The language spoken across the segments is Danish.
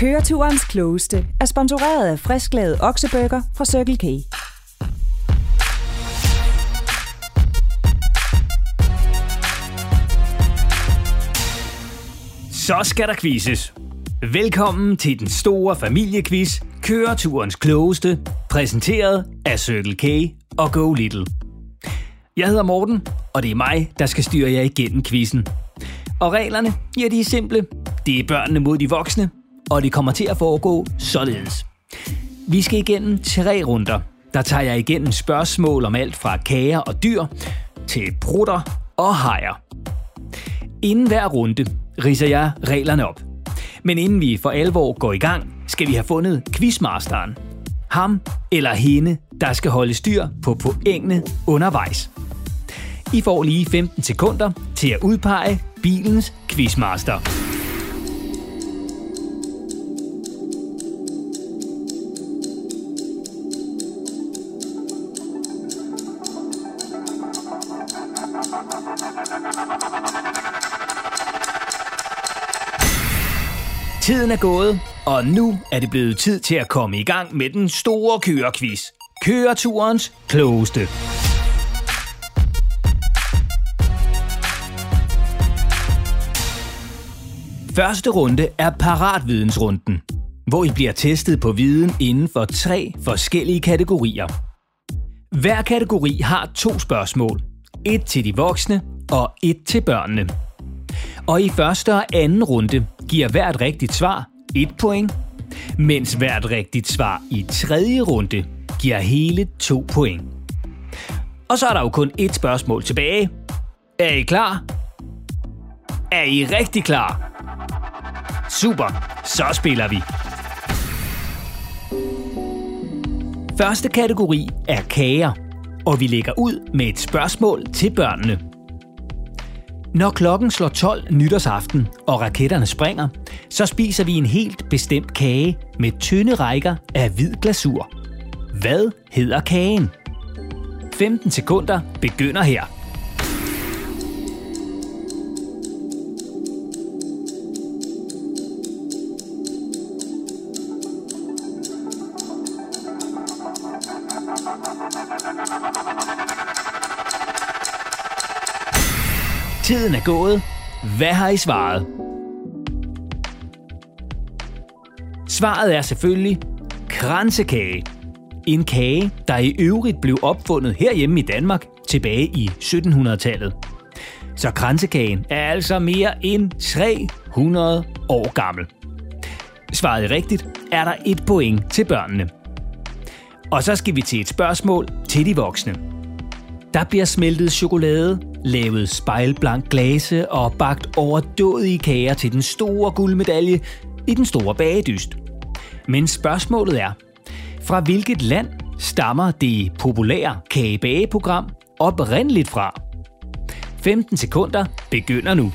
Køreturens klogeste er sponsoreret af frisklavet oksebøger fra Circle K. Så skal der quizzes. Velkommen til den store familiequiz, Køreturens klogeste, præsenteret af Circle K og Go Little. Jeg hedder Morten, og det er mig, der skal styre jer igennem quizzen. Og reglerne, ja, de er simple. Det er børnene mod de voksne, og det kommer til at foregå således. Vi skal igennem tre runder. Der tager jeg igennem spørgsmål om alt fra kager og dyr til prutter og hajer. Inden hver runde riser jeg reglerne op. Men inden vi for alvor går i gang, skal vi have fundet quizmasteren. Ham eller hende, der skal holde styr på pointene undervejs. I får lige 15 sekunder til at udpege bilens quizmaster. Tiden er gået, og nu er det blevet tid til at komme i gang med den store kørekvist. Køreturens klogeste. Første runde er paratvidensrunden, hvor I bliver testet på viden inden for tre forskellige kategorier. Hver kategori har to spørgsmål. Et til de voksne og et til børnene. Og i første og anden runde giver hvert rigtigt svar et point, mens hvert rigtigt svar i tredje runde giver hele to point. Og så er der jo kun et spørgsmål tilbage. Er I klar? Er I rigtig klar? Super, så spiller vi. Første kategori er kager, og vi lægger ud med et spørgsmål til børnene. Når klokken slår 12 nytårsaften, og raketterne springer, så spiser vi en helt bestemt kage med tynde rækker af hvid glasur. Hvad hedder kagen? 15 sekunder begynder her. Er gået. Hvad har I svaret? Svaret er selvfølgelig kransekage. En kage, der i øvrigt blev opfundet herhjemme i Danmark tilbage i 1700-tallet. Så kransekagen er altså mere end 300 år gammel. Svaret rigtigt, er der et point til børnene. Og så skal vi til et spørgsmål til de voksne. Der bliver smeltet chokolade, lavet spejlblank glase og bagt overdådige kager til den store guldmedalje i den store bagedyst. Men spørgsmålet er, fra hvilket land stammer det populære kagebageprogram oprindeligt fra? 15 sekunder begynder nu.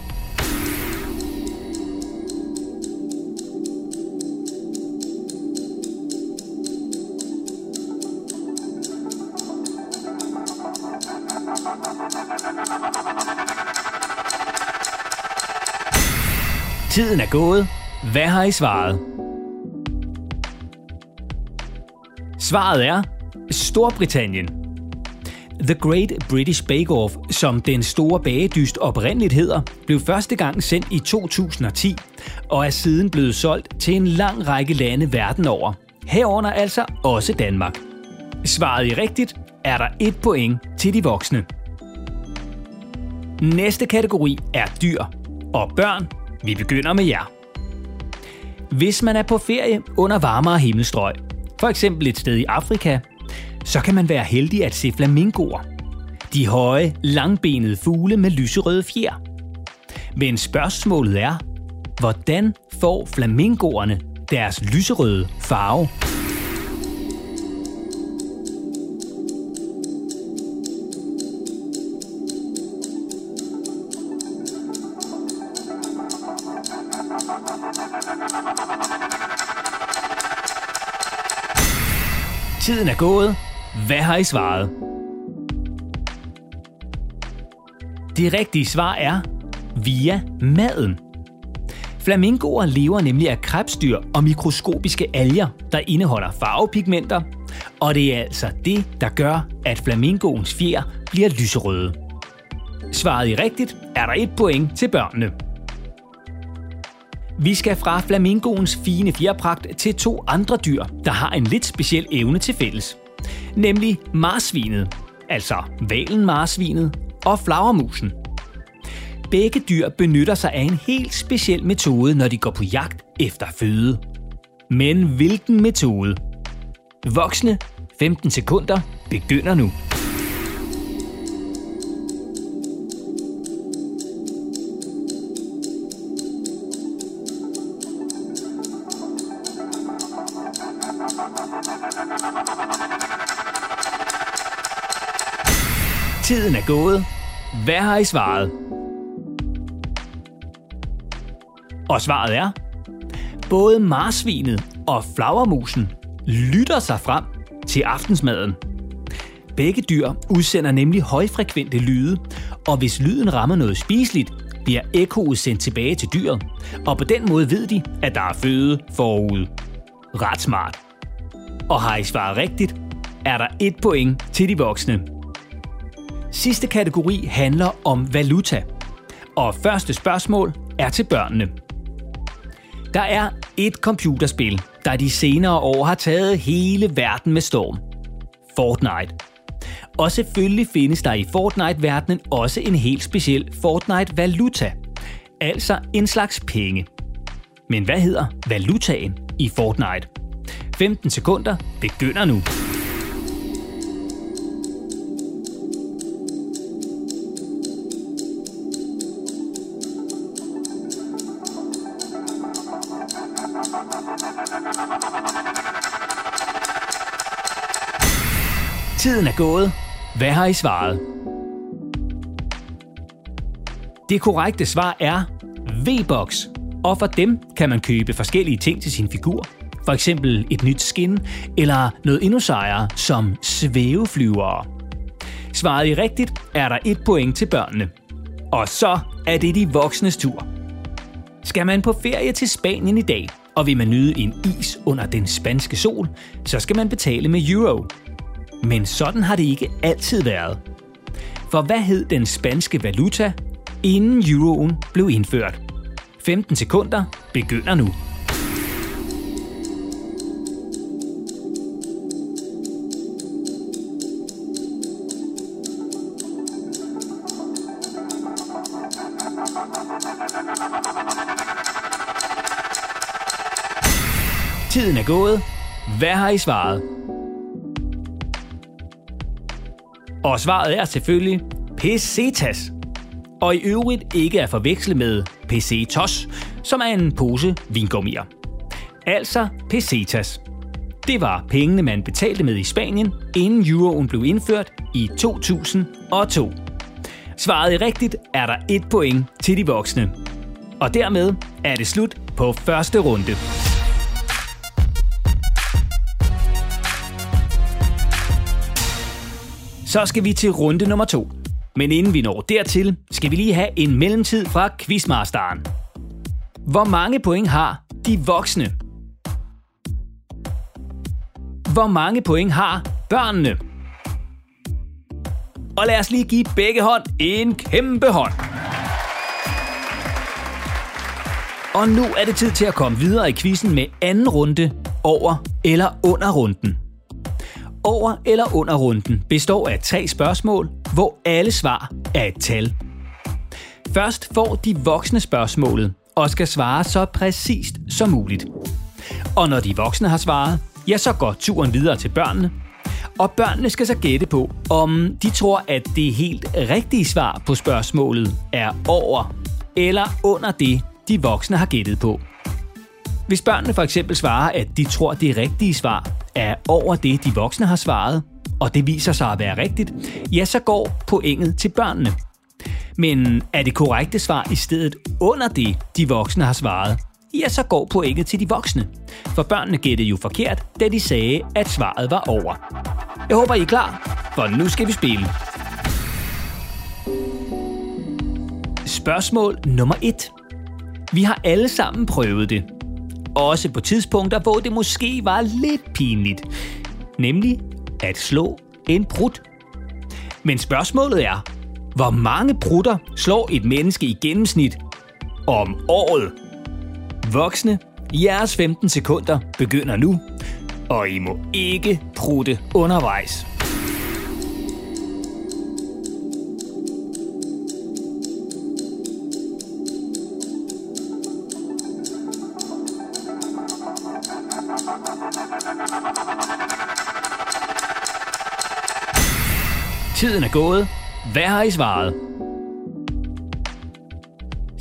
Tiden er gået. Hvad har I svaret? Svaret er Storbritannien. The Great British Bake Off, som den store bagedyst oprindeligt hedder, blev første gang sendt i 2010 og er siden blevet solgt til en lang række lande verden over. Herunder altså også Danmark. Svaret i rigtigt er der et point til de voksne. Næste kategori er dyr. Og børn, vi begynder med jer. Hvis man er på ferie under varmere himmelstrøg, for eksempel et sted i Afrika, så kan man være heldig at se flamingoer. De høje, langbenede fugle med lyserøde fjer. Men spørgsmålet er, hvordan får flamingoerne deres lyserøde farve? Tiden er gået. Hvad har I svaret? Det rigtige svar er via maden. Flamingoer lever nemlig af krebsdyr og mikroskopiske alger, der indeholder farvepigmenter, og det er altså det, der gør, at flamingoens fjer bliver lyserøde. Svaret I rigtigt er der et point til børnene. Vi skal fra flamingoens fine fjerpragt til to andre dyr, der har en lidt speciel evne til fælles. Nemlig marsvinet, altså valen marsvinet og flagermusen. Begge dyr benytter sig af en helt speciel metode, når de går på jagt efter føde. Men hvilken metode? Voksne 15 sekunder begynder nu. Er gået. Hvad har I svaret? Og svaret er, både marsvinet og flagermusen lytter sig frem til aftensmaden. Begge dyr udsender nemlig højfrekvente lyde, og hvis lyden rammer noget spiseligt, bliver ekkoet sendt tilbage til dyret, og på den måde ved de, at der er føde forud. Ret smart. Og har I svaret rigtigt, er der et point til de voksne. Sidste kategori handler om valuta. Og første spørgsmål er til børnene. Der er et computerspil, der de senere år har taget hele verden med storm. Fortnite. Og selvfølgelig findes der i Fortnite-verdenen også en helt speciel Fortnite-valuta. Altså en slags penge. Men hvad hedder valutaen i Fortnite? 15 sekunder begynder nu. Tiden er gået. Hvad har I svaret? Det korrekte svar er V-Box. Og for dem kan man købe forskellige ting til sin figur. For eksempel et nyt skin, eller noget endnu sejere som svæveflyvere. Svaret I rigtigt, er der et point til børnene. Og så er det de voksnes tur. Skal man på ferie til Spanien i dag, og vil man nyde en is under den spanske sol, så skal man betale med euro. Men sådan har det ikke altid været. For hvad hed den spanske valuta, inden euroen blev indført? 15 sekunder begynder nu. Tiden er gået. Hvad har I svaret? Og svaret er selvfølgelig pesetas. Og i øvrigt ikke at forveksle med pesetos, som er en pose vingummier. Altså pesetas. Det var pengene, man betalte med i Spanien, inden euroen blev indført i 2002. Svaret er rigtigt er der et point til de voksne. Og dermed er det slut på første runde. Så skal vi til runde nummer to. Men inden vi når dertil, skal vi lige have en mellemtid fra Quizmasteren. Hvor mange point har de voksne? Hvor mange point har børnene? Og lad os lige give begge hånd en kæmpe hånd. Og nu er det tid til at komme videre i quizzen med anden runde over eller under runden over eller under runden består af tre spørgsmål, hvor alle svar er et tal. Først får de voksne spørgsmålet og skal svare så præcist som muligt. Og når de voksne har svaret, ja, så går turen videre til børnene. Og børnene skal så gætte på, om de tror, at det helt rigtige svar på spørgsmålet er over eller under det, de voksne har gættet på. Hvis børnene for eksempel svarer, at de tror, det rigtige svar er over det, de voksne har svaret, og det viser sig at være rigtigt, ja, så går pointet til børnene. Men er det korrekte svar i stedet under det, de voksne har svaret, ja, så går pointet til de voksne. For børnene gættede jo forkert, da de sagde, at svaret var over. Jeg håber, I er klar, for nu skal vi spille. Spørgsmål nummer 1. Vi har alle sammen prøvet det. Også på tidspunkter, hvor det måske var lidt pinligt. Nemlig at slå en brud. Men spørgsmålet er, hvor mange brutter slår et menneske i gennemsnit om året? Voksne, jeres 15 sekunder begynder nu, og I må ikke prutte undervejs. Tiden er gået. Hvad har I svaret?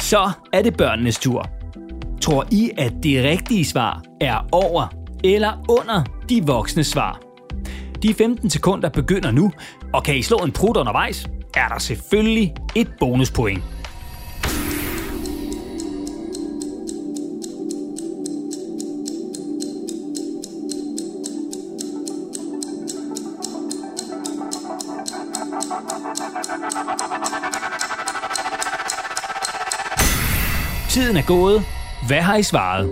Så er det børnenes tur. Tror I, at det rigtige svar er over eller under de voksne svar? De 15 sekunder begynder nu, og kan I slå en prut undervejs, er der selvfølgelig et bonuspoint. Tiden er gået. Hvad har I svaret?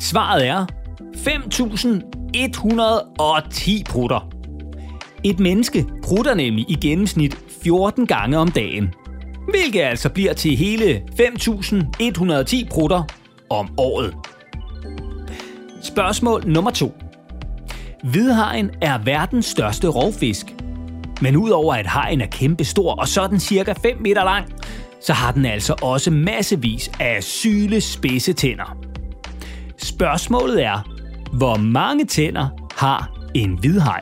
Svaret er 5.110 prutter. Et menneske prutter nemlig i gennemsnit 14 gange om dagen, hvilket altså bliver til hele 5.110 prutter om året. Spørgsmål nummer 2. Hvidhajen er verdens største rovfisk. Men udover at hajen er kæmpestor og sådan cirka 5 meter lang, så har den altså også massevis af syle spidse tænder. Spørgsmålet er, hvor mange tænder har en hvidhaj?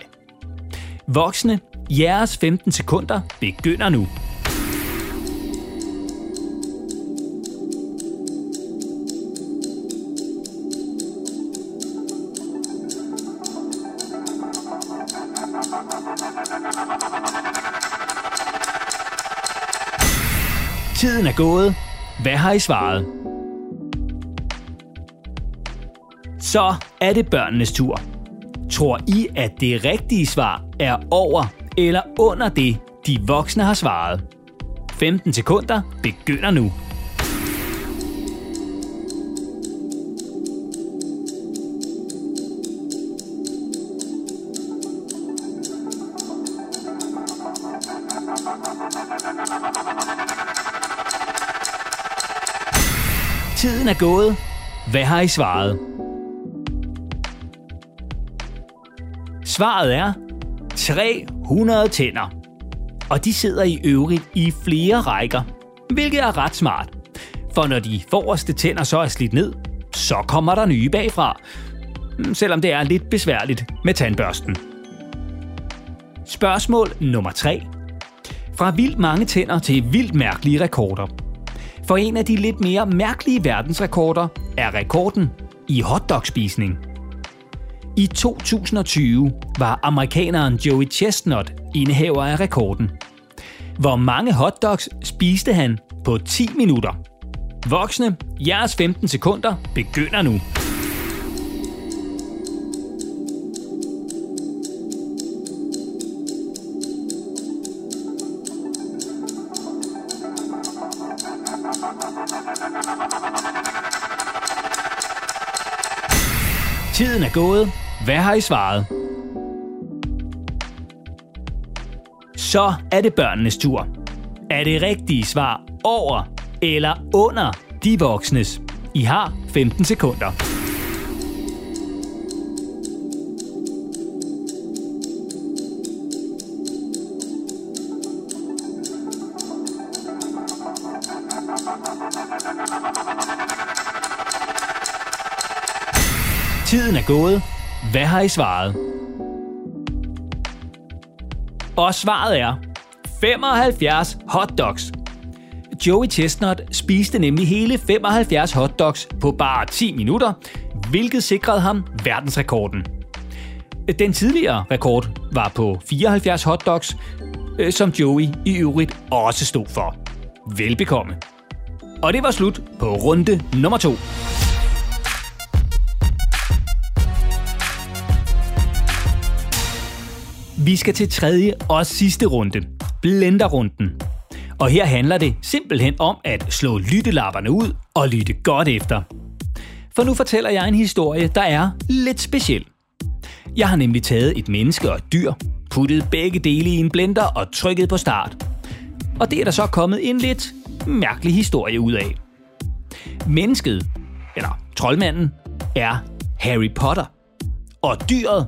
Voksne, jeres 15 sekunder begynder nu. Er gået. Hvad har I svaret? Så er det børnenes tur. Tror I, at det rigtige svar er over eller under det, de voksne har svaret? 15 sekunder begynder nu. Gået. Hvad har I svaret? Svaret er 300 tænder. Og de sidder i øvrigt i flere rækker, hvilket er ret smart. For når de forreste tænder så er slidt ned, så kommer der nye bagfra. Selvom det er lidt besværligt med tandbørsten. Spørgsmål nummer 3. Fra vildt mange tænder til vildt mærkelige rekorder. For en af de lidt mere mærkelige verdensrekorder er rekorden i hotdogspisning. I 2020 var amerikaneren Joey Chestnut indehaver af rekorden. Hvor mange hotdogs spiste han på 10 minutter? Voksne, jeres 15 sekunder begynder nu. Tiden er gået. Hvad har I svaret? Så er det børnenes tur. Er det rigtige svar over eller under de voksnes? I har 15 sekunder. Er gået. Hvad har I svaret? Og svaret er 75 hotdogs. Joey Chestnut spiste nemlig hele 75 hotdogs på bare 10 minutter, hvilket sikrede ham verdensrekorden. Den tidligere rekord var på 74 hotdogs, øh, som Joey i øvrigt også stod for. Velbekomme. Og det var slut på runde nummer 2. Vi skal til tredje og sidste runde, blenderrunden. Og her handler det simpelthen om at slå lyttelapperne ud og lytte godt efter. For nu fortæller jeg en historie, der er lidt speciel. Jeg har nemlig taget et menneske og et dyr, puttet begge dele i en blender og trykket på start. Og det er der så kommet en lidt mærkelig historie ud af. Mennesket, eller troldmanden, er Harry Potter. Og dyret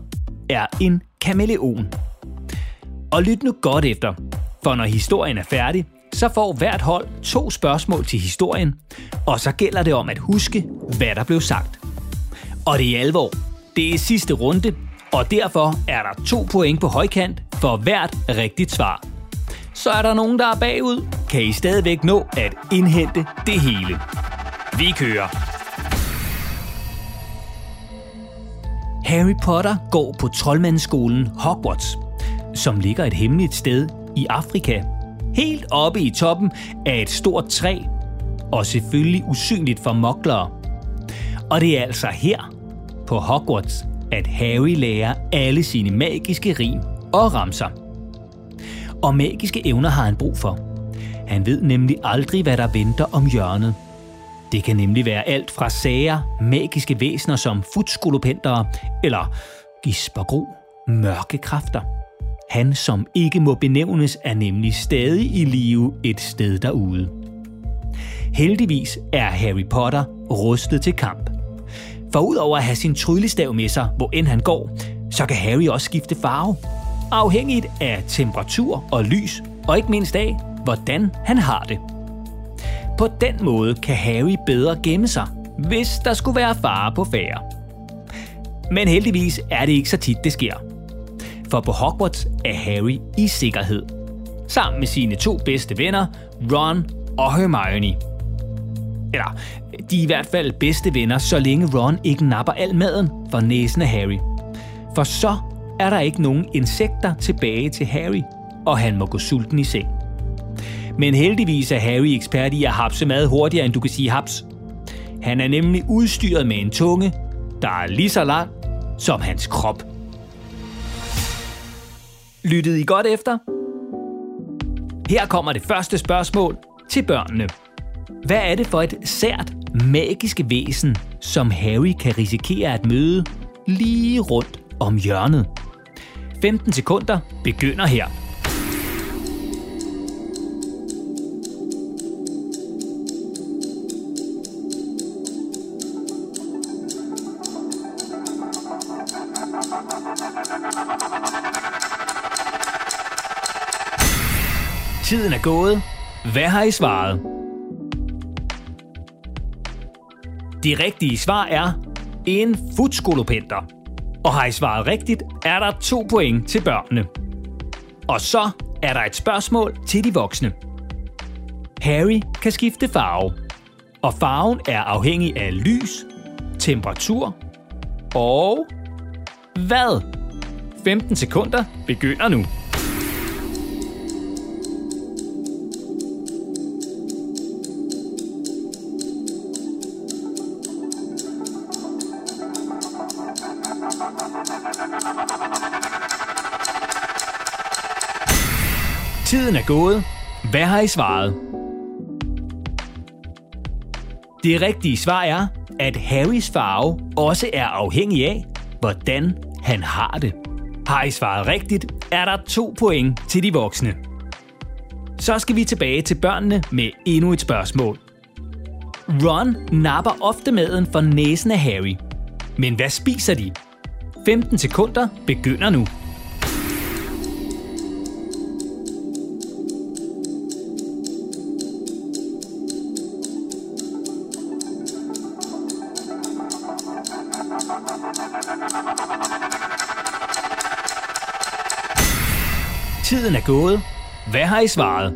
er en kameleon. Og lyt nu godt efter, for når historien er færdig, så får hvert hold to spørgsmål til historien, og så gælder det om at huske, hvad der blev sagt. Og det er alvor. Det er sidste runde, og derfor er der to point på højkant for hvert rigtigt svar. Så er der nogen, der er bagud, kan I stadigvæk nå at indhente det hele. Vi kører. Harry Potter går på troldmandsskolen Hogwarts, som ligger et hemmeligt sted i Afrika. Helt oppe i toppen af et stort træ, og selvfølgelig usynligt for moklere. Og det er altså her, på Hogwarts, at Harry lærer alle sine magiske rim og ramser. Og magiske evner har han brug for. Han ved nemlig aldrig, hvad der venter om hjørnet. Det kan nemlig være alt fra sager, magiske væsener som futskolopenter eller gispergro, mørke kræfter. Han, som ikke må benævnes, er nemlig stadig i live et sted derude. Heldigvis er Harry Potter rustet til kamp. For udover at have sin tryllestav med sig, hvor end han går, så kan Harry også skifte farve. Afhængigt af temperatur og lys, og ikke mindst af, hvordan han har det. På den måde kan Harry bedre gemme sig, hvis der skulle være fare på færre. Men heldigvis er det ikke så tit, det sker. For på Hogwarts er Harry i sikkerhed. Sammen med sine to bedste venner, Ron og Hermione. Eller, de er i hvert fald bedste venner, så længe Ron ikke napper al maden for næsen af Harry. For så er der ikke nogen insekter tilbage til Harry, og han må gå sulten i seng. Men heldigvis er Harry ekspert i at hapse mad hurtigere, end du kan sige haps. Han er nemlig udstyret med en tunge, der er lige så lang som hans krop. Lyttede I godt efter? Her kommer det første spørgsmål til børnene. Hvad er det for et sært magiske væsen, som Harry kan risikere at møde lige rundt om hjørnet? 15 sekunder begynder her. Tiden er gået. Hvad har I svaret? De rigtige svar er en futskolopenter. Og har I svaret rigtigt, er der to point til børnene. Og så er der et spørgsmål til de voksne. Harry kan skifte farve, og farven er afhængig af lys, temperatur og hvad? 15 sekunder begynder nu. Tiden er gået. Hvad har I svaret? Det rigtige svar er, at Harrys farve også er afhængig af, hvordan han har det. Har I svaret rigtigt, er der to point til de voksne. Så skal vi tilbage til børnene med endnu et spørgsmål. Ron napper ofte maden for næsen af Harry. Men hvad spiser de? 15 sekunder begynder nu. Tiden er gået. Hvad har I svaret?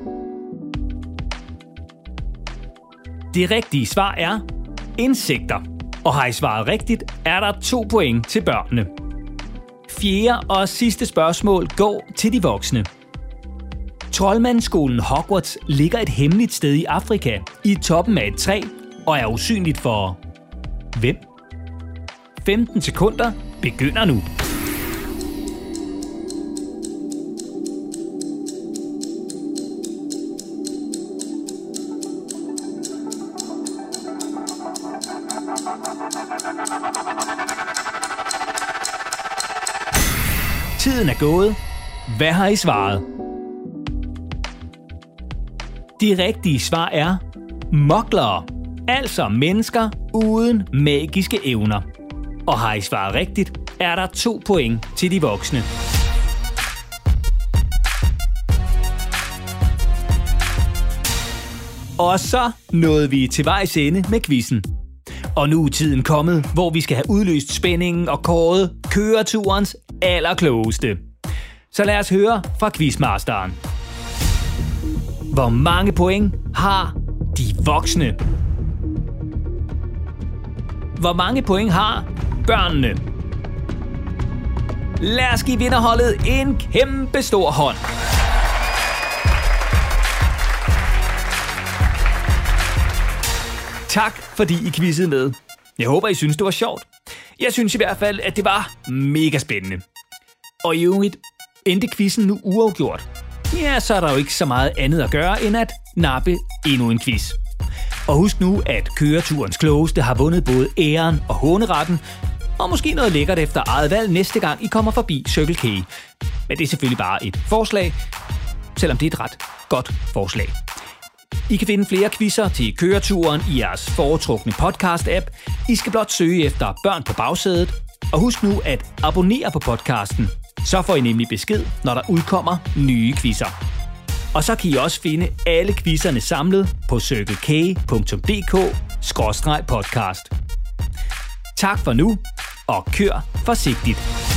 Det rigtige svar er insekter. Og har I svaret rigtigt, er der to point til børnene. Fjerde og sidste spørgsmål går til de voksne. Troldmandsskolen Hogwarts ligger et hemmeligt sted i Afrika, i toppen af et træ, og er usynligt for... Hvem? 15 sekunder begynder nu. Tiden er gået. Hvad har I svaret? De rigtige svar er moklere, altså mennesker uden magiske evner. Og har I svaret rigtigt, er der to point til de voksne. Og så nåede vi til vejs ende med quizzen. Og nu er tiden kommet, hvor vi skal have udløst spændingen og kåret køreturens allerklogeste. Så lad os høre fra quizmasteren. Hvor mange point har de voksne? Hvor mange point har børnene? Lad os give vinderholdet en kæmpe stor hånd. Tak, fordi I quizzede med. Jeg håber, I synes, det var sjovt. Jeg synes i hvert fald, at det var mega spændende. Og i øvrigt, endte quizzen nu uafgjort. Ja, så er der jo ikke så meget andet at gøre, end at nappe endnu en quiz. Og husk nu, at køreturens klogeste har vundet både æren og håneretten, og måske noget lækkert efter eget valg næste gang I kommer forbi Circle K. Men det er selvfølgelig bare et forslag, selvom det er et ret godt forslag. I kan finde flere quizzer til køreturen i jeres foretrukne podcast-app. I skal blot søge efter børn på bagsædet. Og husk nu at abonnere på podcasten. Så får I nemlig besked, når der udkommer nye quizzer. Og så kan I også finde alle quizzerne samlet på circlek.dk-podcast. Tak for nu, og kør forsigtigt.